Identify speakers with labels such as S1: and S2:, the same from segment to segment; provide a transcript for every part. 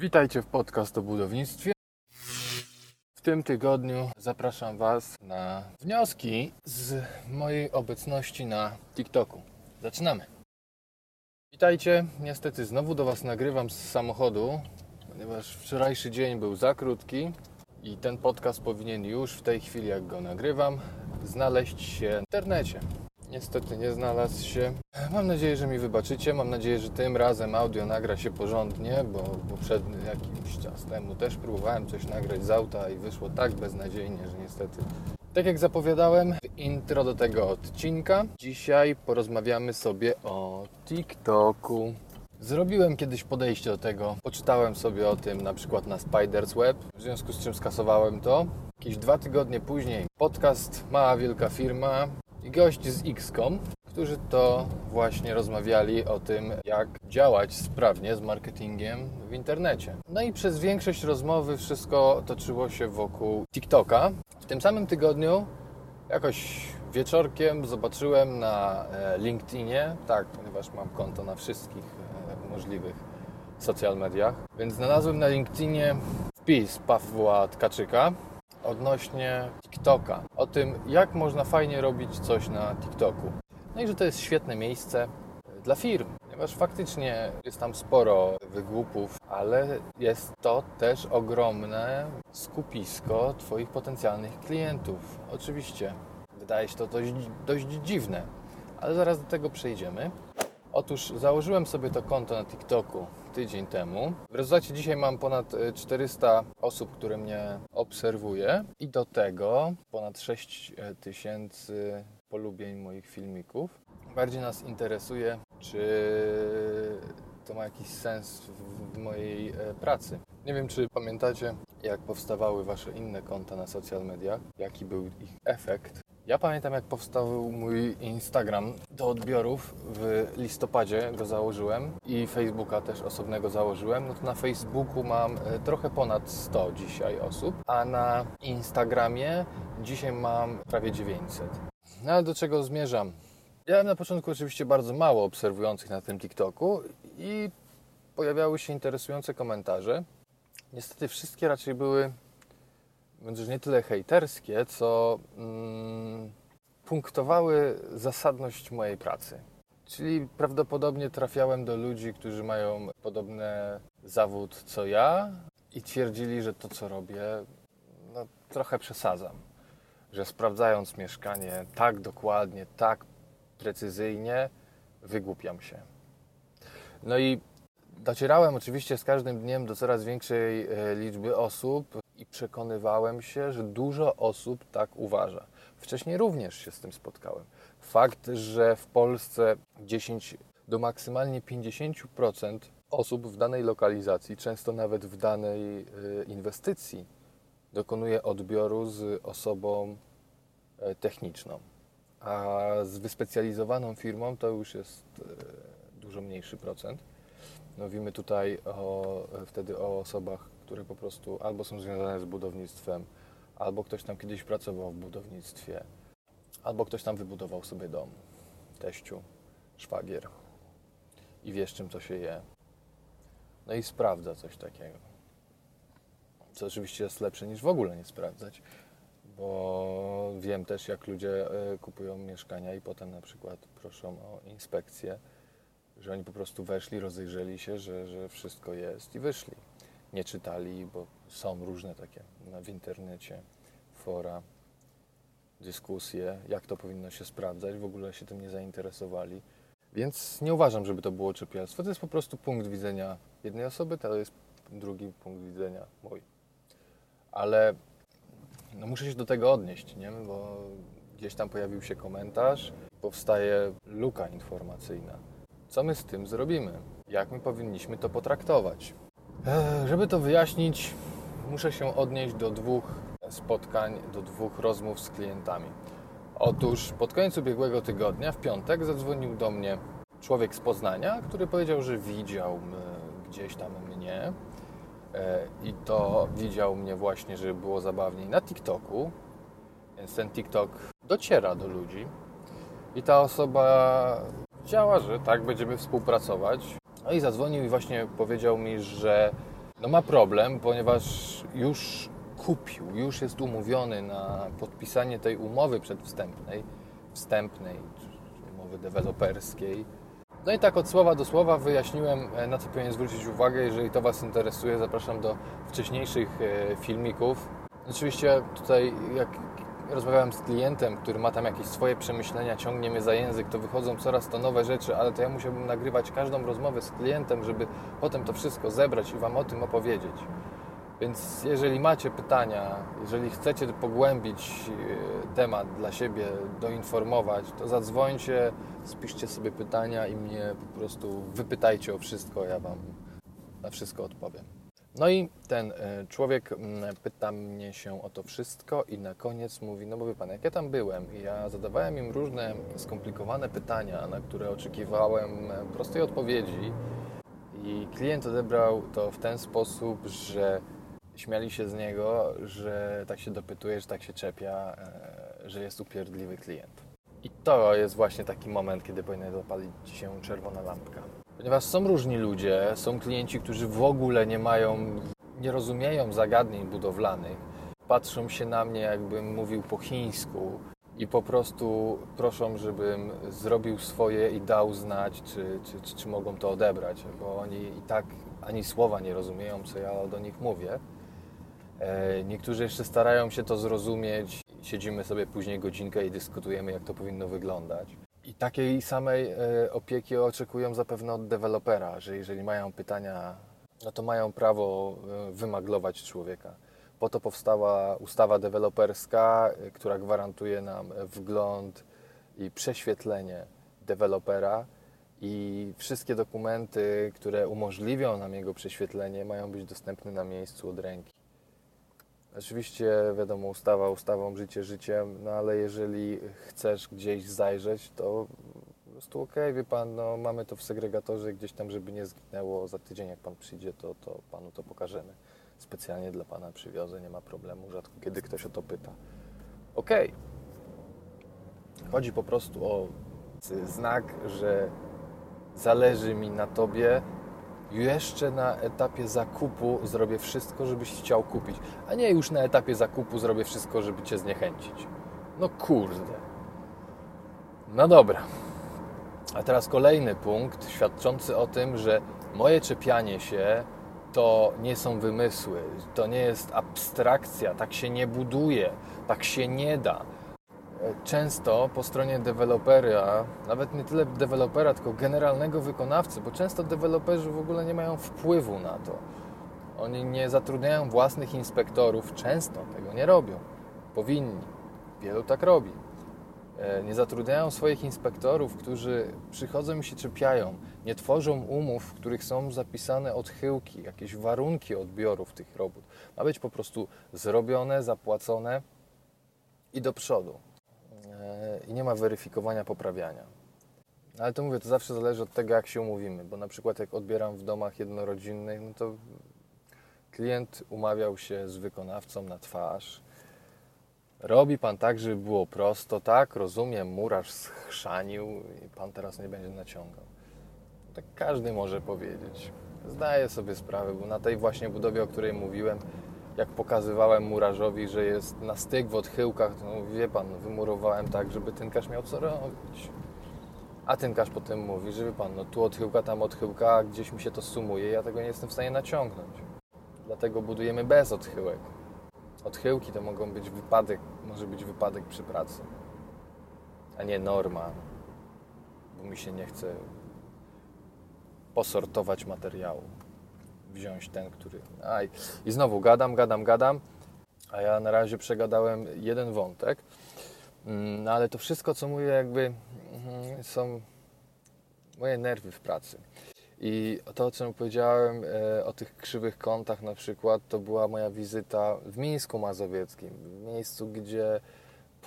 S1: Witajcie w podcast o budownictwie. W tym tygodniu zapraszam Was na wnioski z mojej obecności na TikToku. Zaczynamy. Witajcie. Niestety znowu do Was nagrywam z samochodu, ponieważ wczorajszy dzień był za krótki i ten podcast powinien już w tej chwili, jak go nagrywam, znaleźć się w internecie. Niestety nie znalazł się. Mam nadzieję, że mi wybaczycie. Mam nadzieję, że tym razem audio nagra się porządnie, bo poprzedni jakiś czas temu też próbowałem coś nagrać z auta i wyszło tak beznadziejnie, że niestety. Tak jak zapowiadałem, intro do tego odcinka. Dzisiaj porozmawiamy sobie o TikToku. Zrobiłem kiedyś podejście do tego, poczytałem sobie o tym na przykład na Spiders Web, w związku z czym skasowałem to. Jakieś dwa tygodnie później podcast Mała Wielka Firma gość z XCOM, którzy to właśnie rozmawiali o tym, jak działać sprawnie z marketingiem w internecie. No i przez większość rozmowy wszystko toczyło się wokół TikToka. W tym samym tygodniu jakoś wieczorkiem zobaczyłem na e, LinkedInie, tak, ponieważ mam konto na wszystkich e, możliwych social mediach, więc znalazłem na LinkedInie wpis Pawła Tkaczyka, odnośnie TikToka. O tym, jak można fajnie robić coś na TikToku. No i że to jest świetne miejsce dla firm, ponieważ faktycznie jest tam sporo wygłupów, ale jest to też ogromne skupisko Twoich potencjalnych klientów. Oczywiście, wydaje się to dość, dość dziwne, ale zaraz do tego przejdziemy. Otóż założyłem sobie to konto na TikToku tydzień temu. W rezultacie dzisiaj mam ponad 400 osób, które mnie obserwuje i do tego ponad 6 tysięcy polubień moich filmików. Bardziej nas interesuje, czy to ma jakiś sens w mojej pracy. Nie wiem, czy pamiętacie, jak powstawały wasze inne konta na social mediach, jaki był ich efekt. Ja pamiętam, jak powstał mój Instagram do odbiorów. W listopadzie go założyłem i Facebooka też osobnego założyłem. No to na Facebooku mam trochę ponad 100 dzisiaj osób, a na Instagramie dzisiaj mam prawie 900. No ale do czego zmierzam? Ja miałem na początku oczywiście bardzo mało obserwujących na tym TikToku i pojawiały się interesujące komentarze. Niestety wszystkie raczej były że nie tyle hejterskie, co mm, punktowały zasadność mojej pracy. Czyli prawdopodobnie trafiałem do ludzi, którzy mają podobny zawód co ja i twierdzili, że to co robię, no, trochę przesadzam. Że sprawdzając mieszkanie tak dokładnie, tak precyzyjnie, wygłupiam się. No i docierałem oczywiście z każdym dniem do coraz większej liczby osób, przekonywałem się, że dużo osób tak uważa. Wcześniej również się z tym spotkałem. Fakt, że w Polsce 10 do maksymalnie 50% osób w danej lokalizacji, często nawet w danej inwestycji, dokonuje odbioru z osobą techniczną. A z wyspecjalizowaną firmą to już jest dużo mniejszy procent. Mówimy tutaj o, wtedy o osobach, które po prostu albo są związane z budownictwem, albo ktoś tam kiedyś pracował w budownictwie, albo ktoś tam wybudował sobie dom, teściu, szwagier i wiesz, czym to się je. No i sprawdza coś takiego. Co oczywiście jest lepsze niż w ogóle nie sprawdzać, bo wiem też, jak ludzie e, kupują mieszkania i potem na przykład proszą o inspekcję, że oni po prostu weszli, rozejrzeli się, że, że wszystko jest i wyszli nie czytali, bo są różne takie w internecie fora, dyskusje, jak to powinno się sprawdzać, w ogóle się tym nie zainteresowali. Więc nie uważam, żeby to było czepialstwo. To jest po prostu punkt widzenia jednej osoby, to jest drugi punkt widzenia mój. Ale no, muszę się do tego odnieść, nie? bo gdzieś tam pojawił się komentarz, powstaje luka informacyjna. Co my z tym zrobimy? Jak my powinniśmy to potraktować? Żeby to wyjaśnić, muszę się odnieść do dwóch spotkań, do dwóch rozmów z klientami. Otóż pod koniec ubiegłego tygodnia, w piątek, zadzwonił do mnie człowiek z Poznania, który powiedział, że widział gdzieś tam mnie e, i to widział mnie właśnie, żeby było zabawniej na TikToku, więc ten TikTok dociera do ludzi i ta osoba działa, że tak, będziemy współpracować. No i zadzwonił i właśnie powiedział mi, że no ma problem, ponieważ już kupił, już jest umówiony na podpisanie tej umowy przedwstępnej, wstępnej, umowy deweloperskiej. No i tak od słowa do słowa wyjaśniłem, e, na co powinien zwrócić uwagę. Jeżeli to Was interesuje, zapraszam do wcześniejszych e, filmików. Oczywiście tutaj, jak rozmawiałem z klientem, który ma tam jakieś swoje przemyślenia, ciągnie mnie za język, to wychodzą coraz to nowe rzeczy, ale to ja musiałbym nagrywać każdą rozmowę z klientem, żeby potem to wszystko zebrać i Wam o tym opowiedzieć. Więc jeżeli macie pytania, jeżeli chcecie pogłębić e, temat dla siebie, doinformować, to zadzwońcie, spiszcie sobie pytania i mnie po prostu wypytajcie o wszystko, ja Wam na wszystko odpowiem. No i ten e, człowiek mm, pyta mnie się o to wszystko i na koniec mówi, no bo wie Pan, jak ja tam byłem i ja zadawałem im różne skomplikowane pytania, na które oczekiwałem e, prostej odpowiedzi i klient odebrał to w ten sposób, że śmiali się z niego, że tak się dopytuje, że tak się czepia, e, że jest upierdliwy klient. I to jest właśnie taki moment, kiedy powinna zapalić się czerwona lampka. Ponieważ są różni ludzie, są klienci, którzy w ogóle nie mają, nie rozumieją zagadnień budowlanych, patrzą się na mnie, jakbym mówił po chińsku i po prostu proszą, żebym zrobił swoje i dał znać, czy, czy, czy, czy mogą to odebrać, bo oni i tak ani słowa nie rozumieją, co ja do nich mówię. E, niektórzy jeszcze starają się to zrozumieć. Siedzimy sobie później godzinkę i dyskutujemy, jak to powinno wyglądać. I takiej samej e, opieki oczekują zapewne od dewelopera, że jeżeli mają pytania, no to mają prawo e, wymaglować człowieka. Po to powstała ustawa deweloperska, która gwarantuje nam wgląd i prześwietlenie dewelopera i wszystkie dokumenty, które umożliwią nam jego prześwietlenie, mają być dostępne na miejscu od ręki. Oczywiście, wiadomo, ustawa ustawą, życie życiem, no ale jeżeli chcesz gdzieś zajrzeć, to po prostu okej, okay, wie Pan, no mamy to w segregatorze gdzieś tam, żeby nie zginęło za tydzień, jak Pan przyjdzie, to, to Panu to pokażemy. Specjalnie dla Pana przywiozę, nie ma problemu, rzadko kiedy ktoś o to pyta. Okej. Okay. Chodzi po prostu o znak, że zależy mi na Tobie, jeszcze na etapie zakupu zrobię wszystko, żebyś chciał kupić, a nie już na etapie zakupu zrobię wszystko, żeby cię zniechęcić. No kurde. No dobra. A teraz kolejny punkt świadczący o tym, że moje czepianie się to nie są wymysły, to nie jest abstrakcja, tak się nie buduje, tak się nie da często po stronie dewelopera, nawet nie tyle dewelopera, tylko generalnego wykonawcy, bo często deweloperzy w ogóle nie mają wpływu na to. Oni nie zatrudniają własnych inspektorów, często tego nie robią. Powinni. Wielu tak robi. E, nie zatrudniają swoich inspektorów, którzy przychodzą i się czepiają. Nie tworzą umów, w których są zapisane odchyłki, jakieś warunki odbiorów tych robót. Ma być po prostu zrobione, zapłacone i do przodu i nie ma weryfikowania, poprawiania. Ale to mówię, to zawsze zależy od tego, jak się umówimy, bo na przykład jak odbieram w domach jednorodzinnych, no to klient umawiał się z wykonawcą na twarz. Robi pan tak, żeby było prosto, tak? Rozumiem, murarz schrzanił i pan teraz nie będzie naciągał. Tak każdy może powiedzieć. Zdaję sobie sprawę, bo na tej właśnie budowie, o której mówiłem, jak pokazywałem murarzowi, że jest na styk w odchyłkach, no, wie pan, wymurowałem tak, żeby tynkarz miał co robić. A tynkarz potem mówi, że wie pan, no tu odchyłka, tam odchyłka, gdzieś mi się to sumuje, ja tego nie jestem w stanie naciągnąć. Dlatego budujemy bez odchyłek. Odchyłki to mogą być wypadek, może być wypadek przy pracy, a nie norma, bo mi się nie chce posortować materiału wziąć ten, który... Aj. I znowu gadam, gadam, gadam, a ja na razie przegadałem jeden wątek. Mm, no ale to wszystko, co mówię, jakby mm, są moje nerwy w pracy. I to, o czym powiedziałem, e, o tych krzywych kątach na przykład, to była moja wizyta w Mińsku Mazowieckim, w miejscu, gdzie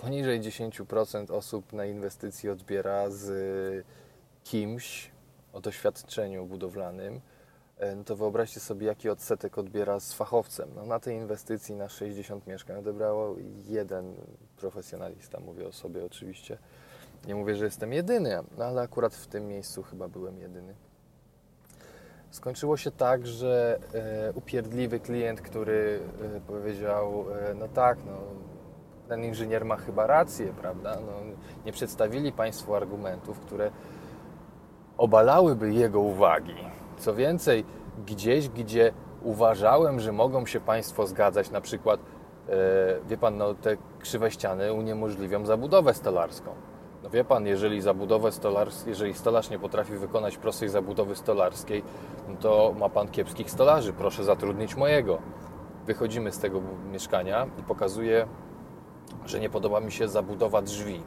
S1: poniżej 10% osób na inwestycji odbiera z kimś o doświadczeniu budowlanym, no to wyobraźcie sobie, jaki odsetek odbiera z fachowcem. No na tej inwestycji na 60 mieszkań odebrało jeden profesjonalista, mówię o sobie oczywiście. Nie mówię, że jestem jedyny, no ale akurat w tym miejscu chyba byłem jedyny. Skończyło się tak, że e, upierdliwy klient, który e, powiedział, e, no tak, no, ten inżynier ma chyba rację, prawda? No, nie przedstawili Państwu argumentów, które obalałyby jego uwagi. Co więcej, gdzieś, gdzie uważałem, że mogą się Państwo zgadzać, na przykład, e, wie Pan, no, te krzywe ściany uniemożliwią zabudowę stolarską. No wie Pan, jeżeli zabudowę stolarską, jeżeli stolarz nie potrafi wykonać prostej zabudowy stolarskiej, no to ma Pan kiepskich stolarzy, proszę zatrudnić mojego. Wychodzimy z tego mieszkania i pokazuję, że nie podoba mi się zabudowa drzwi.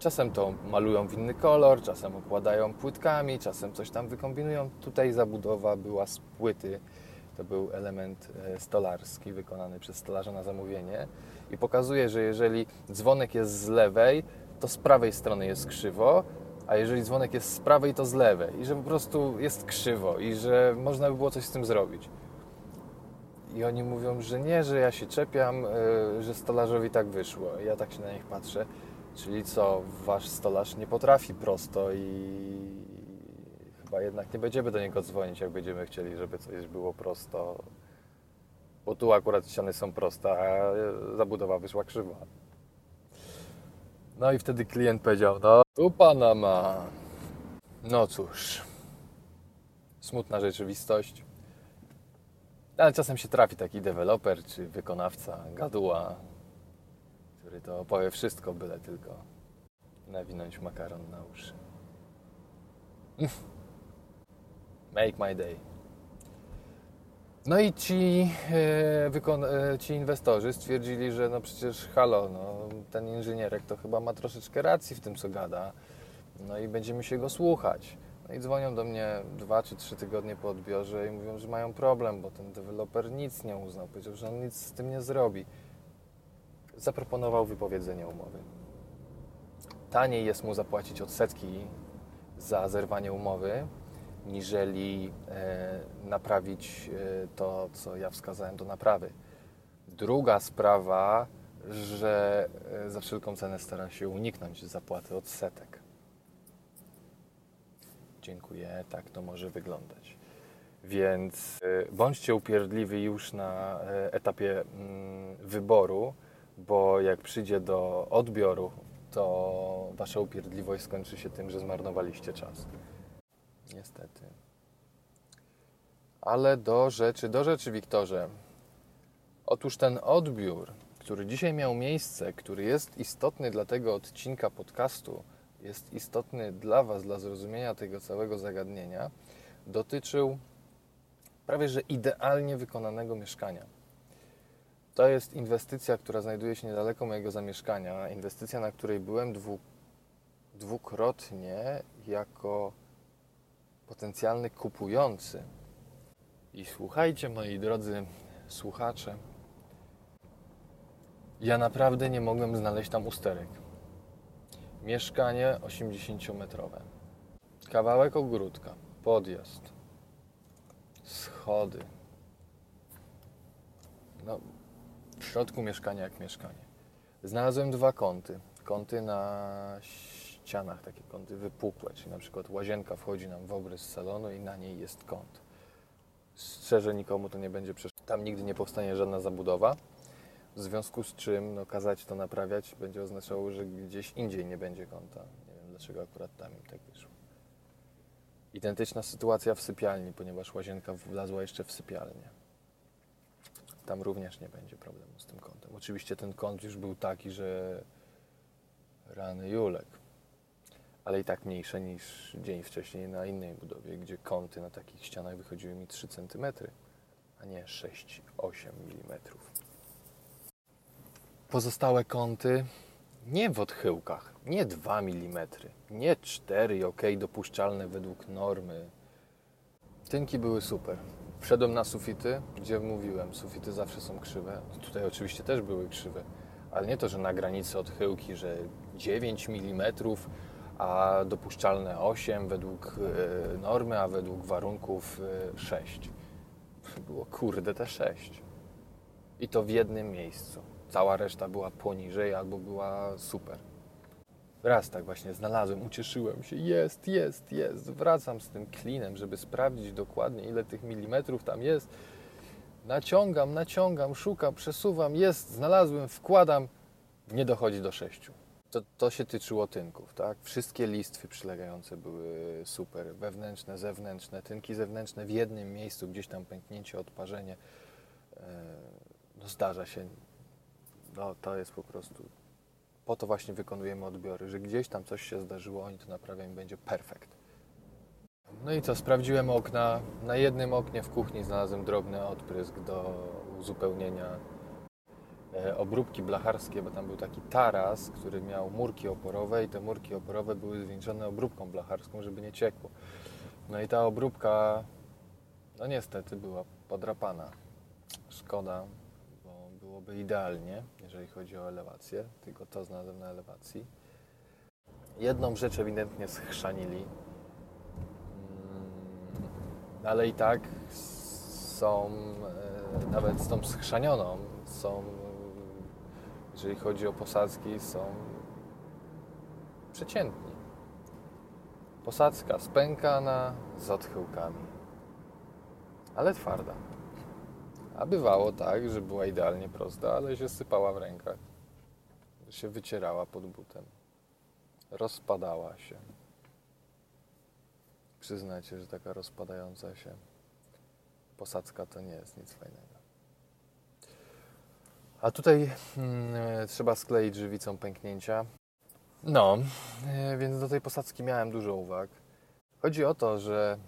S1: Czasem to malują w inny kolor, czasem układają płytkami, czasem coś tam wykombinują. Tutaj zabudowa była z płyty. To był element e, stolarski wykonany przez stolarza na zamówienie i pokazuje, że jeżeli dzwonek jest z lewej, to z prawej strony jest krzywo, a jeżeli dzwonek jest z prawej, to z lewej i że po prostu jest krzywo i że można by było coś z tym zrobić. I oni mówią, że nie, że ja się czepiam, e, że stolarzowi tak wyszło. Ja tak się na nich patrzę. Czyli co, wasz stolarz nie potrafi prosto i chyba jednak nie będziemy do niego dzwonić, jak będziemy chcieli, żeby coś było prosto. Bo tu akurat ściany są proste, a zabudowa wyszła krzywa. No i wtedy klient powiedział, no tu pana ma. No cóż, smutna rzeczywistość. Ale czasem się trafi taki deweloper czy wykonawca, gaduła, który to opowie wszystko, byle tylko nawinąć makaron na uszy. Make my day. No i ci, e, e, ci inwestorzy stwierdzili, że no przecież halo, no, ten inżynierek to chyba ma troszeczkę racji w tym, co gada. No i będziemy się go słuchać. No i dzwonią do mnie dwa czy trzy tygodnie po odbiorze i mówią, że mają problem, bo ten deweloper nic nie uznał. Powiedział, że on nic z tym nie zrobi. Zaproponował wypowiedzenie umowy. Taniej jest mu zapłacić odsetki za zerwanie umowy, niżeli e, naprawić e, to, co ja wskazałem do naprawy. Druga sprawa, że e, za wszelką cenę stara się uniknąć zapłaty odsetek. Dziękuję, tak to może wyglądać. Więc bądźcie upierdliwi już na etapie mm, wyboru, bo jak przyjdzie do odbioru, to wasza upierdliwość skończy się tym, że zmarnowaliście czas. Niestety. Ale do rzeczy, do rzeczy, Wiktorze. Otóż ten odbiór, który dzisiaj miał miejsce, który jest istotny dla tego odcinka podcastu, jest istotny dla Was, dla zrozumienia tego całego zagadnienia, dotyczył prawie że idealnie wykonanego mieszkania. To jest inwestycja, która znajduje się niedaleko mojego zamieszkania. Inwestycja, na której byłem dwu, dwukrotnie jako potencjalny kupujący. I słuchajcie, moi drodzy słuchacze, ja naprawdę nie mogłem znaleźć tam usterek. Mieszkanie 80-metrowe. Kawałek ogródka, podjazd, schody. No, w środku mieszkania jak mieszkanie. Znalazłem dwa kąty. Kąty na ścianach, takie kąty wypukłe, czyli na przykład łazienka wchodzi nam w obrys salonu i na niej jest kąt. Szczerze nikomu to nie będzie przeszkadzać. Tam nigdy nie powstanie żadna zabudowa. W związku z czym no, kazać to naprawiać będzie oznaczało, że gdzieś indziej nie będzie kąta. Nie wiem dlaczego akurat tam im tak wyszło. Identyczna sytuacja w sypialni, ponieważ łazienka wlazła jeszcze w sypialnię. Tam również nie będzie problemu z tym kątem. Oczywiście ten kąt już był taki, że rany Julek. Ale i tak mniejsze niż dzień wcześniej na innej budowie, gdzie kąty na takich ścianach wychodziły mi 3 cm, a nie 6-8 mm. Pozostałe kąty nie w odchyłkach, nie 2 mm, nie 4, ok, dopuszczalne według normy. Tynki były super. Wszedłem na sufity, gdzie mówiłem, sufity zawsze są krzywe. Tutaj oczywiście też były krzywe, ale nie to, że na granicy odchyłki, że 9 mm, a dopuszczalne 8 według e, normy, a według warunków e, 6. Było kurde te 6. I to w jednym miejscu. Cała reszta była poniżej albo była super. Raz tak właśnie znalazłem, ucieszyłem się, jest, jest, jest. Wracam z tym klinem, żeby sprawdzić dokładnie, ile tych milimetrów tam jest. Naciągam, naciągam, szukam, przesuwam, jest, znalazłem, wkładam, nie dochodzi do sześciu. To, to się tyczyło tynków, tak? Wszystkie listwy przylegające były super, wewnętrzne, zewnętrzne, tynki zewnętrzne w jednym miejscu, gdzieś tam pęknięcie, odparzenie. E, no zdarza się, no to jest po prostu, po to właśnie wykonujemy odbiory, że gdzieś tam coś się zdarzyło, oni to naprawiają i będzie perfekt. No i co, sprawdziłem okna. Na jednym oknie w kuchni znalazłem drobny odprysk do uzupełnienia e, obróbki blacharskie, bo tam był taki taras, który miał murki oporowe i te murki oporowe były zwieńczone obróbką blacharską, żeby nie ciekło. No i ta obróbka, no niestety była podrapana. Szkoda, byłoby idealnie, jeżeli chodzi o elewację, tylko to znalazłem na elewacji. Jedną rzecz ewidentnie schrzanili, ale i tak są, e, nawet z tą schrzanioną, są, jeżeli chodzi o posadzki, są przeciętni. Posadzka spękana z odchyłkami, ale twarda. A bywało tak, że była idealnie prosta, ale się sypała w rękach, się wycierała pod butem, rozpadała się przyznacie, że taka rozpadająca się posadzka to nie jest nic fajnego. A tutaj hmm, trzeba skleić żywicą pęknięcia. No, e, więc do tej posadzki miałem dużo uwag. Chodzi o to, że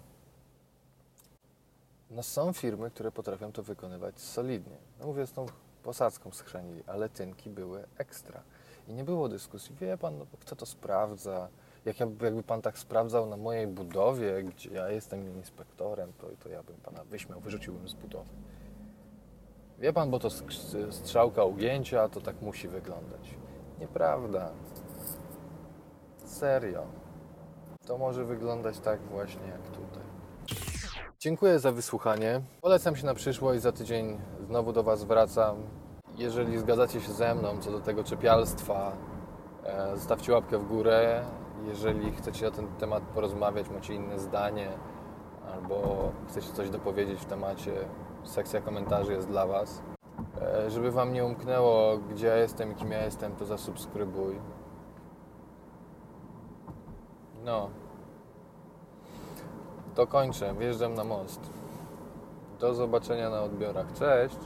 S1: no są firmy, które potrafią to wykonywać solidnie. No mówię, z tą posadzką schrzanili, ale tynki były ekstra. I nie było dyskusji. Wie pan, no, kto to sprawdza, jak jakby pan tak sprawdzał na mojej budowie, gdzie ja jestem inspektorem, to, to ja bym pana wyśmiał, wyrzuciłbym z budowy. Wie pan, bo to strzałka ugięcia, to tak musi wyglądać. Nieprawda. Serio. To może wyglądać tak właśnie jak tutaj. Dziękuję za wysłuchanie. Polecam się na przyszłość. Za tydzień znowu do Was wracam. Jeżeli zgadzacie się ze mną co do tego czepialstwa, e, zostawcie łapkę w górę. Jeżeli chcecie na ten temat porozmawiać, macie inne zdanie albo chcecie coś dopowiedzieć w temacie, sekcja komentarzy jest dla Was. E, żeby Wam nie umknęło, gdzie ja jestem i kim ja jestem, to zasubskrybuj. No. To kończę. Wjeżdżam na most. Do zobaczenia na odbiorach. Cześć!